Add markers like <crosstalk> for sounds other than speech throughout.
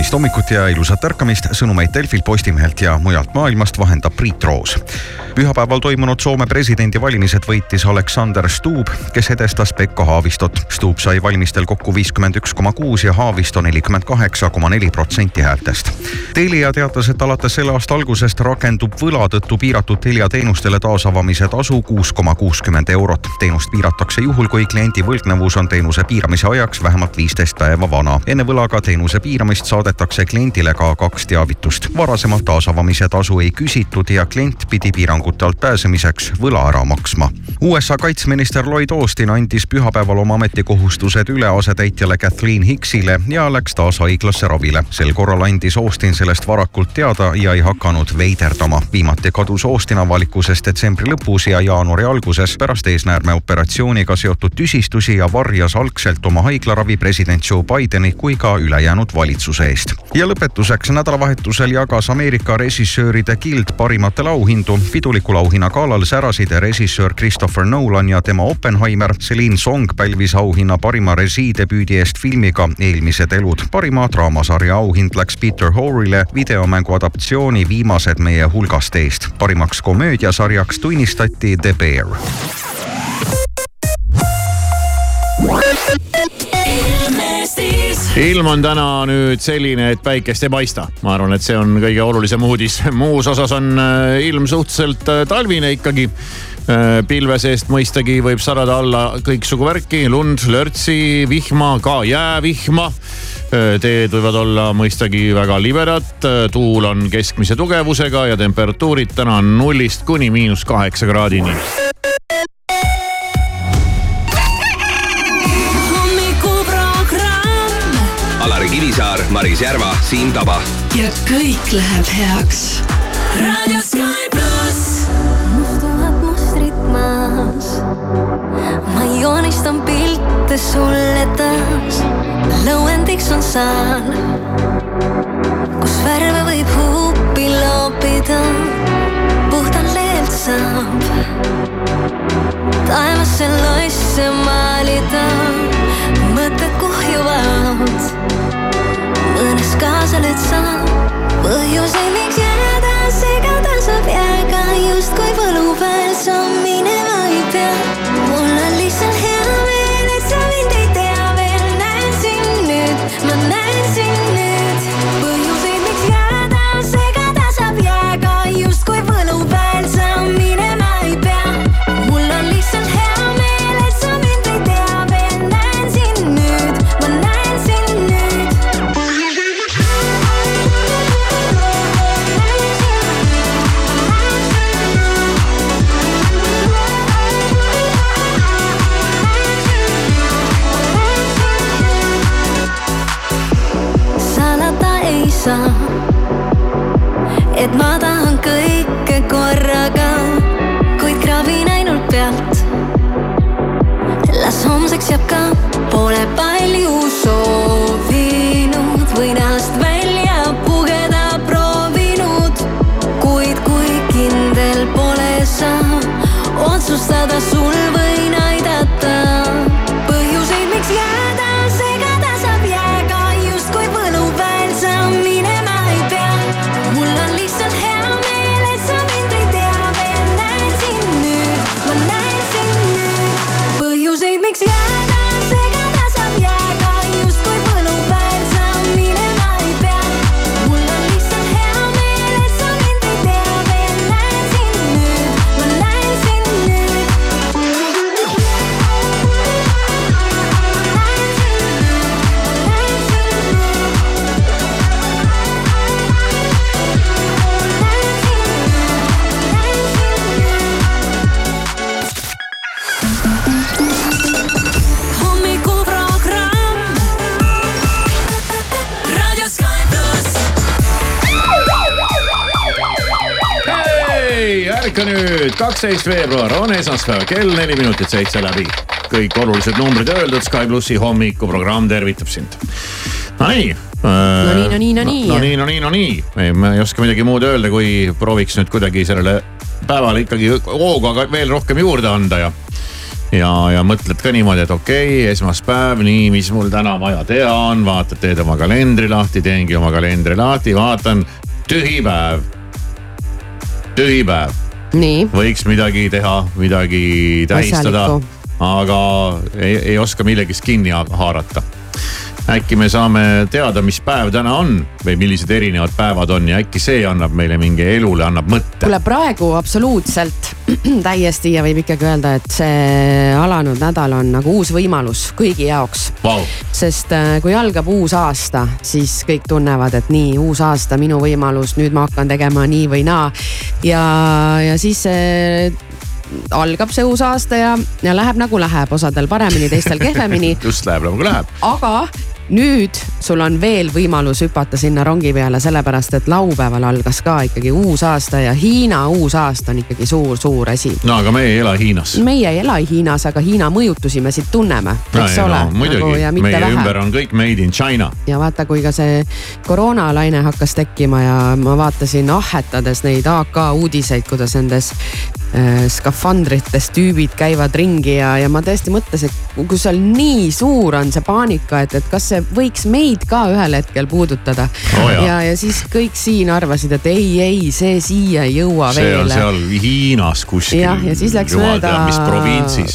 kaunist hommikut ja ilusat ärkamist. sõnumeid Delfilt, Postimehelt ja mujalt maailmast vahendab Priit Roos. pühapäeval toimunud Soome presidendivalimised võitis Aleksander Stubb, kes edestas Pekka Haavistot. Stubb sai valimistel kokku viiskümmend üks koma kuus ja Haavisto nelikümmend kaheksa koma neli protsenti häältest. Telia teatas, et alates selle aasta algusest rakendub võla tõttu piiratud Telia teenustele taasavamise tasu kuus koma kuuskümmend eurot. teenust piiratakse juhul, kui kliendi võlgnevus on teenuse piiramise ajaks vähemalt viisteist päeva vana. enne võlaga teenuse piiramist saadetakse kliendile ka kaks teavitust. varasemalt taasavamise tasu ei küsitud ja klient pidi piirangute alt pääsemiseks võla ära maksma. USA kaitseminister Lloyd Austin andis pühapäeval oma ametikohustused üle asetäitjale Kathleen Hicksile ja läks taas haiglasse ravile. sel korral andis Austin sellest varakult teada ja ei hakanud veiderdama. viimati kadus Austin avalikkusest detsembri lõpus ja jaanuari alguses pärast eesnäärmeoperatsiooniga seotud tüsistusi ja varjas algselt oma haiglaravi president Joe Bideni kui ka ülejäänud valitsuse eest. Ja lõpetuseks nädalavahetusel jagas Ameerika režissööride gild parimatele auhindu. pidulikul auhinna galal särasid režissöör Christopher Nolan ja tema Oppenheimer. Celine Song pälvis auhinna parima režiidebüüdi eest filmiga Eelmised elud. parima draamasarja auhind läks Peter Horile videomängu adaptatsiooni Viimased meie hulgast eest. parimaks komöödiasarjaks tunnistati The Bear. Ilm on täna nüüd selline, et päikest ei paista. ma arvan, et see on kõige olulisem uudis. muus osas on äh, ilm suhteliselt äh, talvine ikkagi. Äh, pilve seest mõistagi võib sadada alla kõiksugu värki, lund, lörtsi, vihma, ka jäävihma teed võivad olla mõistagi väga libedad, tuul on keskmise tugevusega ja temperatuurid täna on nullist kuni miinus kaheksa kraadini. Kivisaar, Maris Järva, Siim Taba. ja kõik läheb heaks. raadio Sky pluss. mustuvad mustrid maas. ma joonistan pilte sulle taas. lõuendiks on saan, kus värve võib huupi loopida. puhtalt leelt saab taevasse loisse maalida. mõtted kuhjuvad, mõnes kaasa nüüd saab põhjuseid, miks jääda segada saab jääga justkui võlupäev sa minema ei pea. mul on lihtsalt hea pole palju soovinud kaksteist veebruar on esmaspäev, kell neli minutit seitse läbi. kõik olulised numbrid öeldud, Sky plussi hommikuprogramm tervitab sind. Nonii. no nii, no nii, no nii. no nii, no nii, no nii. ei, ma ei oska midagi muud öelda, kui prooviks nüüd kuidagi sellele päevale ikkagi hoogu aga veel rohkem juurde anda ja ja, ja mõtled ka niimoodi, et okei okay,, esmaspäev, nii, mis mul täna vaja teha on, vaatad, teed oma kalendri lahti, teengi oma kalendri lahti, vaatan, tühi päev. tühi päev. Võiks midagi teha, midagi tähistada, aga ei, ei oska millegist kinni haarata äkki me saame teada, mis päev täna on või millised erinevad päevad on ja äkki see annab meile mingi elule annab mõtte. kuule praegu absoluutselt <clears throat> täiesti ja võib ikkagi öelda, et see alanud nädal on nagu uus võimalus kõigi jaoks wow.. sest äh, kui algab uus aasta, siis kõik tunnevad, et nii uus aasta, minu võimalus, nüüd ma hakkan tegema nii või naa. ja, ja siis algab see uus aasta ja, ja läheb nagu läheb, osadel paremini, teistel kehvemini <laughs> just läheb nagu läheb. aga nüüd sul on veel võimalus hüpata sinna rongi peale, sellepärast et laupäeval algas ka ikkagi uus aasta ja Hiina uus aasta on ikkagi suur-suur asi. no aga meie ei ela Hiinas. meie ei ela Hiinas, aga Hiina mõjutusi me siit tunneme, eks no, ole no,. muidugi nagu,, meie vähe. ümber on kõik made in China. ja vaata, kui ka see koroonalaine hakkas tekkima ja ma vaatasin ahhetades neid AK uudiseid, kuidas nendes äh, skafandrites tüübid käivad ringi ja, ja ma tõesti mõtlesin, et kui seal nii suur on see paanika, et, et kas see võiks meid ka ühel hetkel puudutada oh,. ja, ja siis kõik siin arvasid, et ei, ei, see siia ei jõua see veel. see on seal Hiinas kuskil. jah, ja siis läks mööda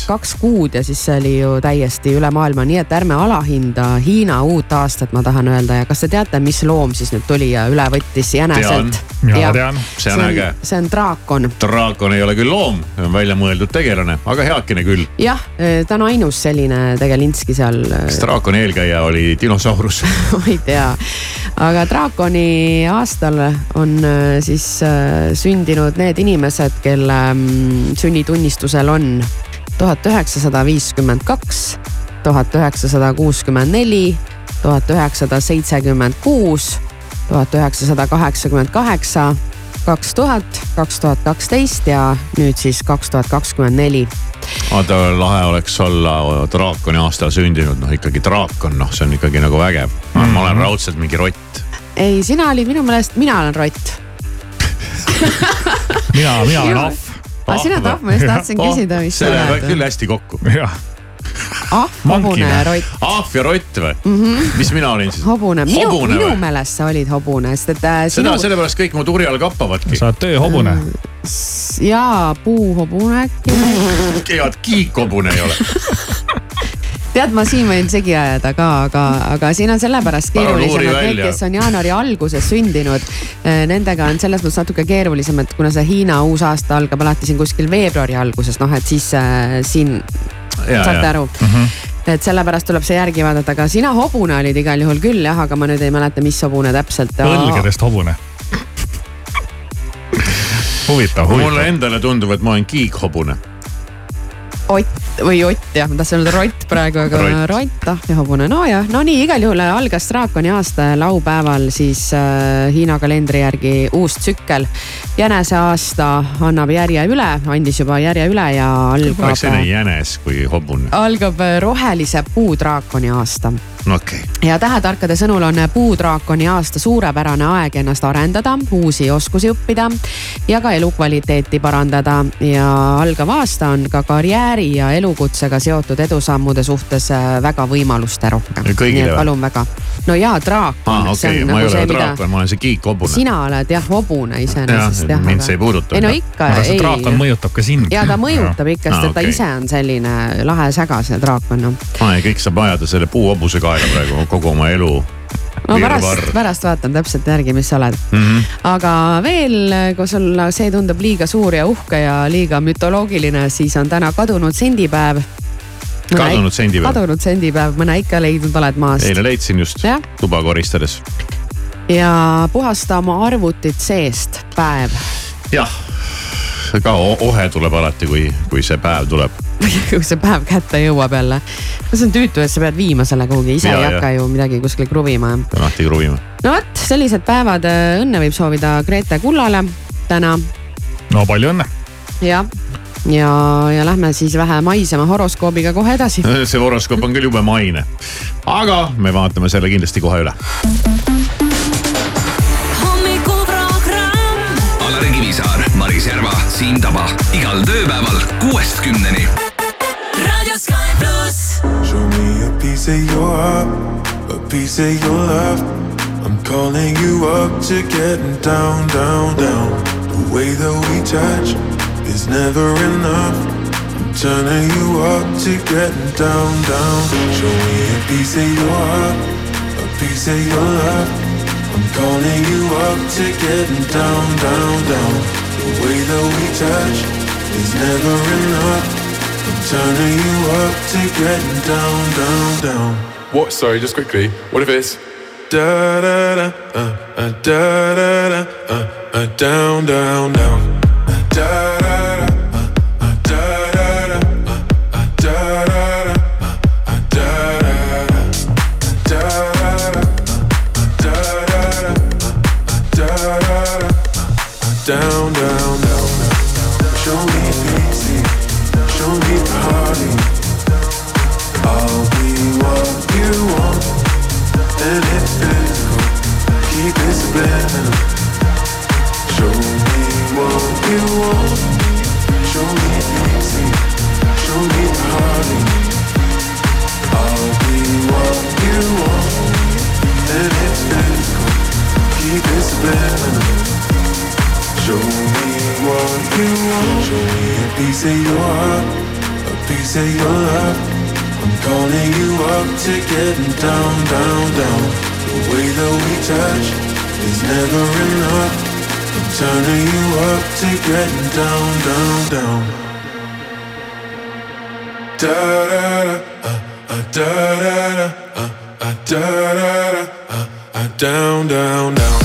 kaks kuud ja siis see oli ju täiesti üle maailma, nii et ärme alahinda Hiina uut aastat, ma tahan öelda ja kas te teate, mis loom siis nüüd tuli ja üle võttis jäneselt? ja tean, see on äge. see on draakon. draakon ei ole küll loom, välja mõeldud tegelane, aga heakene küll. jah, ta on ainus selline tegelinski seal. kas draakoni eelkäija oli dinosaurus. <laughs> Ma ei tea, aga draakoni aastal on äh, siis äh, sündinud need inimesed, kelle mm, sünnitunnistusel on tuhat üheksasada viiskümmend kaks, tuhat üheksasada kuuskümmend neli, tuhat üheksasada seitsekümmend kuus tuhat üheksasada kaheksakümmend kaheksa, kaks tuhat, kaks tuhat kaksteist ja nüüd siis kaks tuhat kakskümmend neli. vaata, lahe oleks olla draakoni aastal sündinud, noh ikkagi draakon, noh, see on ikkagi nagu vägev mm. -hmm. ma olen raudselt mingi rott. ei, sina olid minu meelest, mina olen rott mina, mina olen ahv. ah, sina oled ahv, ma just tahtsin <laughs> küsida, mis sa oled. see läheb küll hästi kokku. jah ahv, hobune ja rott. ahv ja rott või mm? -hmm. mis mina olin siis? hobune, minu, minu meelest sa olid hobune, sest et äh, sinu.... seda sellepärast kõik mu turi all kappavadki. sa oled tööhobune. jaa, puuhobune äkki. <laughs> head kiikhobune ei ole <laughs> tead, ma siin võin segi ajada ka, aga, aga siin on sellepärast keerulisem, et need, kes on jaanuari alguses sündinud, äh, nendega on selles mõttes natuke keerulisem, et kuna see Hiina uus aasta algab alati siin kuskil veebruari alguses, noh et siis äh, siin saate aru mm. -hmm et sellepärast tuleb see järgi vaadata, aga sina hobune olid igal juhul küll jah, aga ma nüüd ei mäleta, mis hobune täpselt. õlgedest hobune huvitav, huvitav. mulle endale tundub, et ma olen kiikhobune Ott või Ott jah, ma tahtsin öelda Rott praegu, aga Rott, Rott ah ja hobune, nojah, no nii, igal juhul algas draakoni aasta laupäeval siis äh, Hiina kalendri järgi uus tsükkel. jänese aasta annab järje üle, andis juba järje üle ja algab. oleks selline jänes kui hobune. algab rohelise puudraakoni aasta okay.. ja tähetarkade sõnul on puudraakoni aasta suurepärane aeg ennast arendada, uusi oskusi õppida ja ka elukvaliteeti parandada ja algav aasta on ka karjääri ja elukutsega seotud edusammude suhtes äh, väga võimaluste rohkem. palun väga. no jaa, draakon ah,. Okay. ma nagu ei ole see, draakon mida..., ma olen see kiikhobune. sina oled jah hobune iseenesest jah. mind see ei puuduta. ei no ikka. aga see draakon mõjutab ka sind. ja ta mõjutab ikka, sest ah, et ta ise on selline lahe säga, see draakon noh. kõik saab ajada selle puuhobuse kaela praegu kogu oma elu ma pärast, pärast vaatan täpselt järgi, mis sa oled mm. -hmm. aga veel, kui sul see tundub liiga suur ja uhke ja liiga mütoloogiline, siis on täna kadunud sendipäev. kadunud sendipäev. kadunud sendipäev, mõne ikka leidnud oled maast. eile leidsin just ja? tuba koristades. ja puhasta oma arvutit seest päev. jah, ka ohe tuleb alati, kui, kui see päev tuleb <laughs> kui see päev kätte jõuab jälle. no see on tüütu, et sa pead viima selle kuhugi, ise ja, ei hakka ju midagi kuskile kruvima. alati kruvima. no vot, sellised päevad, äh, õnne võib soovida Grete Kullale täna. no palju õnne. jah, ja, ja lähme siis vähe maisema horoskoobiga kohe edasi. <laughs> see horoskoop on küll jube maine, aga me vaatame selle kindlasti kohe üle Siim Taba igal tööpäeval kuuest kümneni. raadio Sky pluss. Show me a piece of your heart, a piece of your love. I'm calling you up to getting down, down, down. The way that we touch is never enough. I'm turning you up to getting down, down. Show me a piece of your heart, a piece of your love. I'm calling you up to getting down, down, down. The way that we touch is never enough. I'm turning you up to getting down, down, down. What? Sorry, just quickly. What if it's da da da uh, uh, da da da uh, uh, down down down uh, da da Subliminal. Show me what you want. Show me a piece of your heart, a piece of your love. I'm calling you up to getting down, down, down. The way that we touch is never enough. I'm turning you up to getting down, down, down. Da da da, uh, uh, da da da, uh, uh, da da da, uh, uh, down, down, down,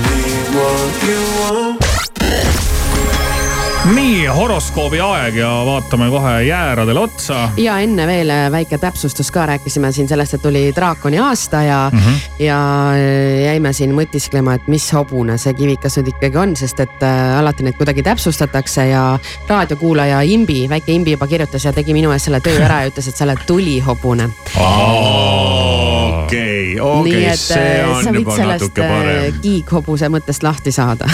nii horoskoobi aeg ja vaatame kohe jääradele otsa. ja enne veel äh, väike täpsustus ka, rääkisime siin sellest, et tuli draakoni aasta ja mm, Mhm. -hmm. ja jäime siin mõtisklema, et mis hobune see kivikas nüüd ikkagi on, sest et äh, alati neid kuidagi täpsustatakse ja raadiokuulaja Imbi, väike Imbi juba kirjutas ja tegi minu eest selle töö ära ja ütles, et sa oled tulihobune. Okei, nii okei, see äh, on juba natuke äh, parem. kiighobuse mõttest lahti saada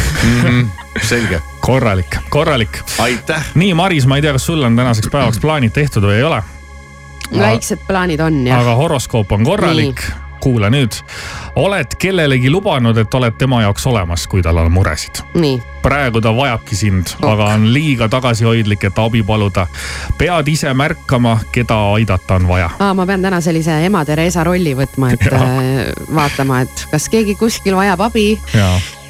<laughs> selge, korralik, korralik. aitäh. nii, Maris, ma ei tea, kas sul on tänaseks päevaks plaanid tehtud või ei ole, väiksed plaanid on jah aga horoskoop on korralik. Kuula nüüd, oled kellelegi lubanud, et oled tema jaoks olemas, kui tal on muresid praegu ta vajabki sind, aga on liiga tagasihoidlik, et abi paluda. pead ise märkama, keda aidata on vaja. aa, ma pean täna sellise ema Theresa rolli võtma, et <laughs> Jaa. äh, vaatama, et kas keegi kuskil vajab abi.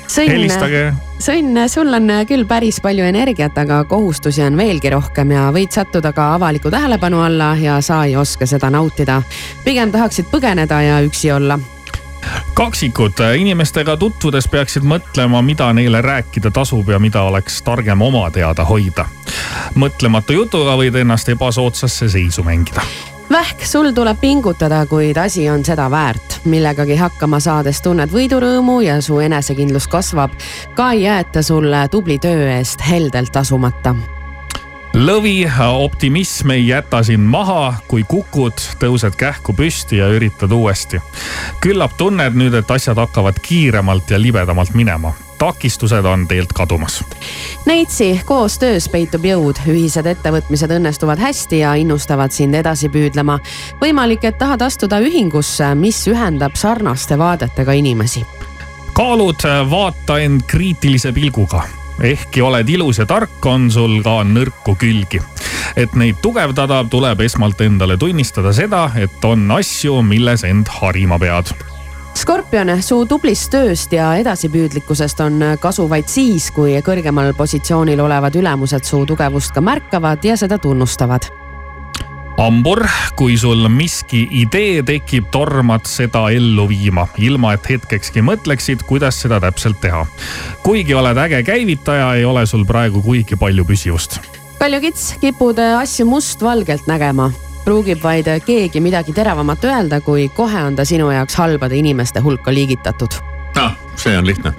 sõnn, sõnn, sul on küll päris palju energiat, aga kohustusi on veelgi rohkem ja võid sattuda ka avaliku tähelepanu alla ja sa ei oska seda nautida. pigem tahaksid põgeneda ja üksi olla. kaksikud inimestega tutvudes peaksid mõtlema, mida neile rääkida tasub ja mida oleks targem oma teada hoida. mõtlematu jutuga võid ennast ebasoodsasse seisu mängida. vähk, sul tuleb pingutada, kuid asi on seda väärt. millegagi hakkama saades tunned võidurõõmu ja su enesekindlus kasvab. ka ei jäeta sulle tubli töö eest heldelt tasumata lõvi, optimism ei jäta sind maha, kui kukud, tõused kähku püsti ja üritad uuesti. küllap tunned nüüd, et asjad hakkavad kiiremalt ja libedamalt minema. takistused on teelt kadumas. Neitsi koostöös peitub jõud, ühised ettevõtmised õnnestuvad hästi ja innustavad sind edasi püüdlema. võimalik, et tahad astuda ühingusse, mis ühendab sarnaste vaadetega inimesi. kaalud, vaata end kriitilise pilguga ehkki oled ilus ja tark, on sul ka nõrku külgi. et neid tugevdada, tuleb esmalt endale tunnistada seda, et on asju, milles end harima pead Skorpion, su tublist tööst ja edasipüüdlikkusest on kasu vaid siis, kui kõrgemal positsioonil olevad ülemused su tugevust ka märkavad ja seda tunnustavad. hambur, kui sul miski idee tekib, tormad seda ellu viima, ilma et hetkekski mõtleksid, kuidas seda täpselt teha. kuigi oled äge käivitaja, ei ole sul praegu kuigi palju püsivust. Kaljukits, kipud asju mustvalgelt nägema. pruugib vaid keegi midagi teravamat öelda, kui kohe on ta sinu jaoks halbade inimeste hulka liigitatud. noh, see on lihtne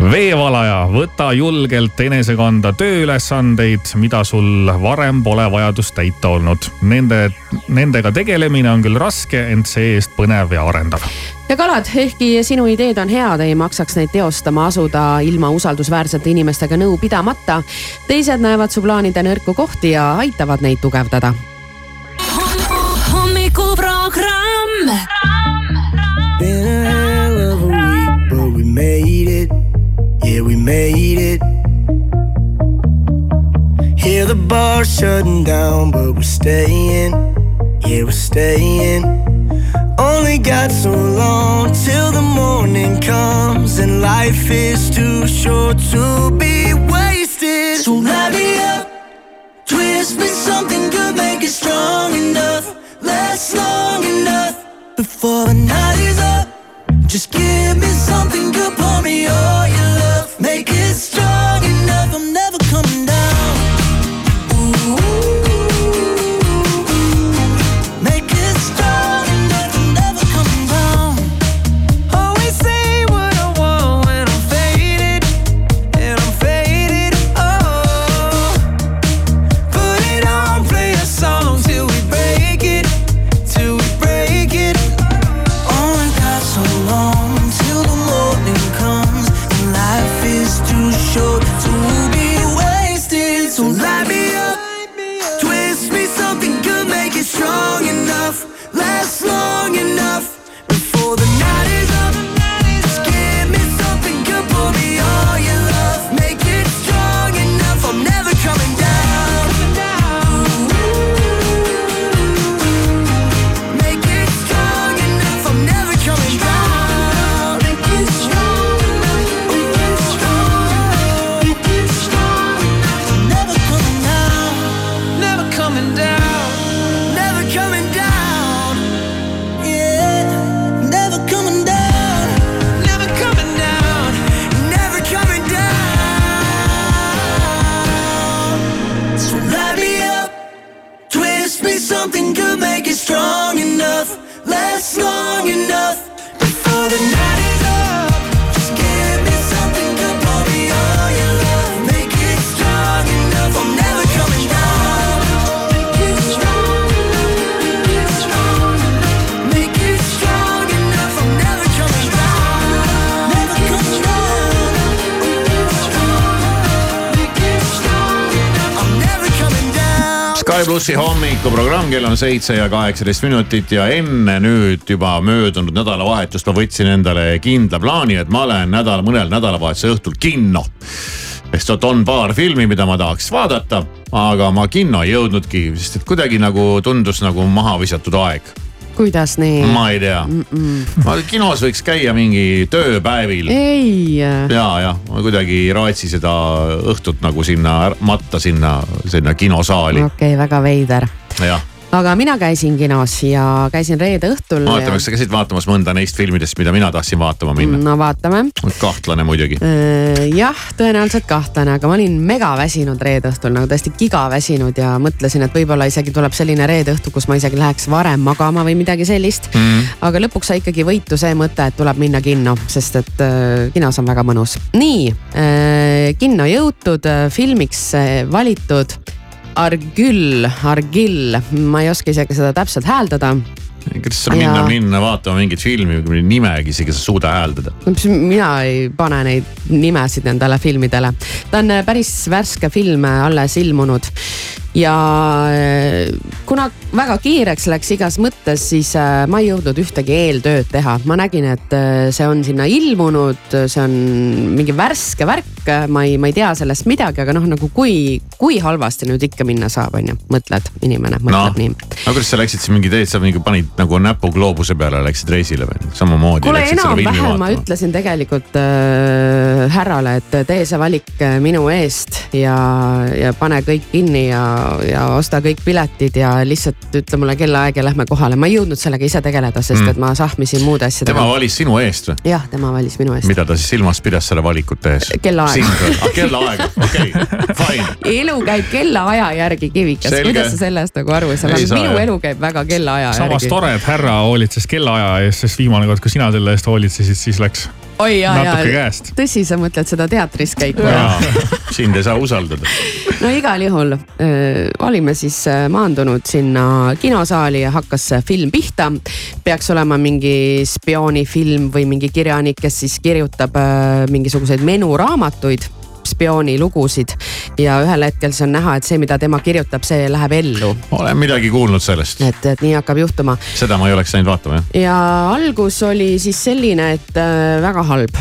veevalaja, võta julgelt enese kanda tööülesandeid, mida sul varem pole vajadust täita olnud. Nende, nendega tegelemine on küll raske, ent see-eest põnev ja arendav. ja kalad, ehkki sinu ideed on head, ei maksaks neid teostama asuda ilma usaldusväärsete inimestega nõu pidamata. teised näevad su plaanide nõrku kohti ja aitavad neid tugevdada. hommikuprogramm. Yeah, we made it. Hear the bar shutting down, but we're staying. Yeah, we're staying. Only got so long till the morning comes, and life is too short to be wasted. So light me up, twist me something good, make it strong enough, last long enough before the night is up. Just give me something good, pour me all your Make it strong. Plussi hommikuprogramm, kell on seitse ja kaheksateist minutit ja enne nüüd juba möödunud nädalavahetust ma võtsin endale kindla plaani, et ma lähen nädal, mõnel nädalavahetuse õhtul kinno. sest et on paar filmi, mida ma tahaks vaadata, aga ma kinno ei jõudnudki, sest et kuidagi nagu tundus nagu maha visatud aeg. Kuidas nii? ma ei tea mm, -mm. ma kinos võiks käia mingi tööpäevil ei. ja, jah, ma kuidagi ei raatsi seda õhtut nagu sinna matta sinna, sinna kinosaali okei okay,, väga veider. Aga mina käisin kinos ja käisin reede õhtul. vaatame, kas sa käisid vaatamas mõnda neist filmidest, mida mina tahtsin vaatama minna? no vaatame. kahtlane muidugi. jah, tõenäoliselt kahtlane, aga ma olin mega väsinud reede õhtul nagu tõesti giga väsinud ja mõtlesin, et võib-olla isegi tuleb selline reede õhtu, kus ma isegi läheks varem magama või midagi sellist mm.. aga lõpuks sai ikkagi võitu see mõte, et tuleb minna kinno, sest et äh, kinos on väga mõnus. nii äh,, kinno jõutud, filmiks valitud Argyll, Argyll, ma ei oska isegi seda täpselt hääldada. kuidas sa minna minna vaatama mingit filmi, kui nimegi isegi sa suuda hääldada? mina ei pane neid nimesid nendele filmidele. ta on päris värske film, alles ilmunud ja kuna väga kiireks läks igas mõttes, siis äh, ma ei jõudnud ühtegi eeltööd teha. ma nägin, et äh, see on sinna ilmunud, see on mingi värske värk, ma ei, ma ei tea sellest midagi, aga noh, nagu kui, kui halvasti nüüd ikka minna saab, on ju, mõtled, inimene mõtleb no. nii. aga kuidas sa läksid siis mingi teed, sa mingi panid nagu näpu gloobuse peale, läksid reisile või samamoodi? kuule enam-vähem ma ütlesin tegelikult äh, härrale, et tee see valik minu eest ja, ja pane kõik kinni ja ja osta kõik piletid ja lihtsalt ütle mulle kellaaeg ja lähme kohale. ma ei jõudnud sellega ise tegeleda, sest mm. et ma sahmisin muude asjadega. tema valis sinu eest või? jah, tema valis minu eest. mida ta siis silmas pidas selle valikut tehes? kellaaeg sind, ah kellaaeg, okei, fine. elu käib kellaaja järgi, Kivikas, kuidas sa sellest nagu aru ei saa minu elu käib väga kellaaja samas järgi. tore, et härra hoolitses kellaaja eest, sest viimane kord, kui sina selle eest hoolitsesid, siis läks oi ja, ja tõsi, sa mõtled seda teatris käiku? <laughs> sind ei saa usaldada. no igal juhul äh, olime siis äh, maandunud sinna kinosaali ja hakkas see film pihta. peaks olema mingi spioonifilm või mingi kirjanik, kes siis kirjutab äh, mingisuguseid menuraamatuid spioonilugusid ja ühel hetkel siis on näha, et see, mida tema kirjutab, see läheb ellu, olen midagi kuulnud sellest, et, et nii hakkab juhtuma seda ma ei oleks läinud vaatama jah. ja algus oli siis selline, et äh, väga halb.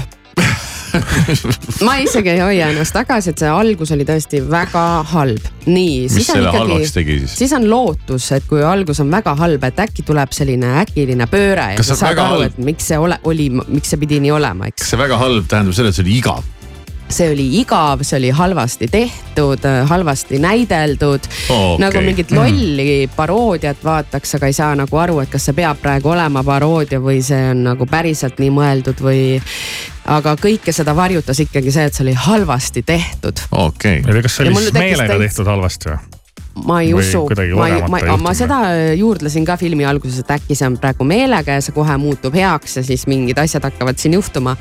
<laughs> ma isegi ei hoia ennast tagasi, et see algus oli tõesti väga halb. nii, mis selle halvaks ikkagi, tegi siis? siis on lootus, et kui algus on väga halb, et äkki tuleb selline äkiline pööre ja sa see saad väga aru, halb? et miks see ole, oli, miks see pidi nii olema, eks. kas see väga halb tähendab seda, et see oli igav? See oli igav, see oli halvasti tehtud, halvasti näideldud Okei. nagu mingit lolli paroodiat vaataks, aga ei saa nagu aru, et kas see peab praegu olema paroodia või see on nagu päriselt nii mõeldud või. aga kõike seda varjutas ikkagi see, et see oli halvasti tehtud. okei tea, kas see oli siis meelega täitsa- tehtud halvasti või? ma ei usu, ma ma, ma seda juurdlesin ka filmi alguses, et äkki see on praegu meelega ja see kohe muutub heaks ja siis mingid asjad hakkavad siin juhtuma.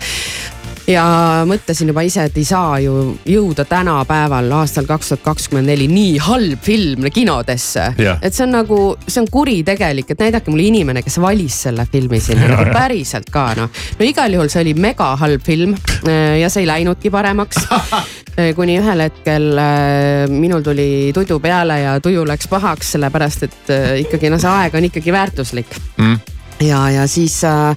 Ja mõtlesin juba ise, et ei saa ju jõuda tänapäeval aastal kaks tuhat kakskümmend neli nii halb film kinodesse et see on nagu, see on kuritegelik, et näidake mulle inimene, kes valis selle filmi sinna nagu päriselt ka noh. no igal juhul see oli mega halb film eh, ja see ei läinudki paremaks. <laughs> kuni ühel hetkel äh, minul tuli tudu peale ja tuju läks pahaks, sellepärast et ikkagi noh, see aeg on ikkagi väärtuslik mm.. ja, ja siis äh,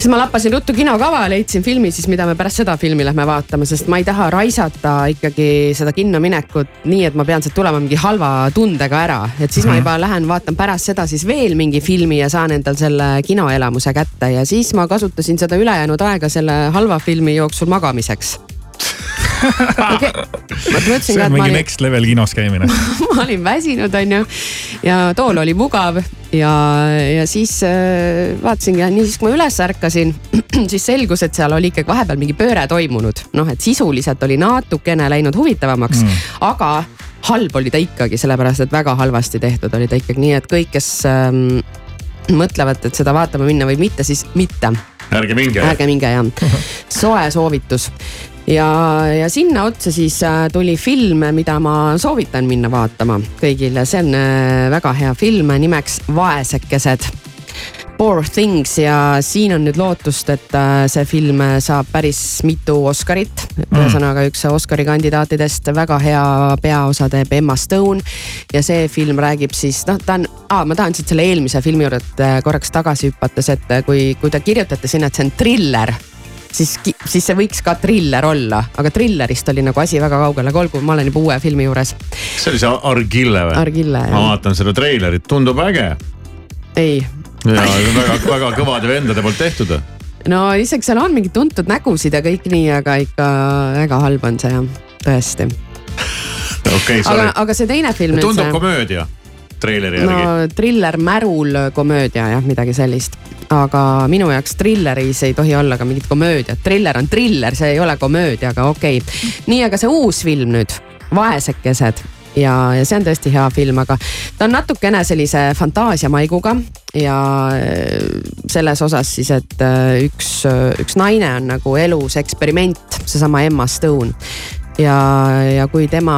siis ma lappasin ruttu kinokava, leidsin filmi siis, mida me pärast seda filmi lähme vaatama, sest ma ei taha raisata ikkagi seda kinno minekut nii, et ma pean sealt tulema mingi halva tundega ära, et siis ma juba lähen vaatan pärast seda siis veel mingi filmi ja saan endal selle kinoelamuse kätte. Ja siis ma kasutasin seda ülejäänud aega selle halva filmi jooksul magamiseks okay.. ma mõtlesin see on mingi olin, next level kinos käimine. <laughs> ma olin väsinud, onju. ja tool oli mugav ja, ja siis äh, vaatasingi ja nii siis, kui ma üles ärkasin, <clears throat> siis selgus, et seal oli ikkagi vahepeal mingi pööre toimunud. noh, et sisuliselt oli natukene läinud huvitavamaks mm., aga halb oli ta ikkagi, sellepärast et väga halvasti tehtud oli ta ikkagi, nii et kõik, kes ähm, mõtlevad, et seda vaatama minna või mitte, siis mitte ärge minge. ärge minge jah, <laughs> soe soovitus ja, ja sinna otsa siis äh, tuli film, mida ma soovitan minna vaatama kõigile, see on äh, väga hea film nimeks Vaesekesed. Poor Things ja siin on nüüd lootust, et äh, see film saab päris mitu Oscarit. ühesõnaga üks Oscari kandidaatidest, väga hea peaosa teeb Emma Stone ja see film räägib siis noh, ta on ah,, ma tahan siit selle eelmise filmi juurde korraks tagasi hüpates, et kui, kui te kirjutate sinna, et see on triller siis, siis see võiks ka triller olla, aga trillerist oli nagu asi väga kaugel, aga olgu, ma olen juba uue filmi juures. see oli see Argille või? Argille ma jah, vaatan seda treilerit, tundub äge ei ja väga-väga kõvade vendade poolt tehtud. no isegi seal on mingeid tuntud nägusid ja kõik nii, aga ikka väga halb on see jah, tõesti. <laughs> okei, aga sorry., aga see teine film tundub see, komöödia treileri järgi no triller, märul komöödia jah, midagi sellist. aga minu jaoks trilleris ei tohi olla ka mingit komöödiat, triller on triller, see ei ole komöödia, aga okei okay.. nii, aga see uus film nüüd, Vaesekesed ja, ja see on tõesti hea film, aga ta on natukene sellise fantaasiamaiguga ja äh, selles osas siis, et äh, üks, üks naine on nagu elus eksperiment, seesama Emma Stone ja, ja kui tema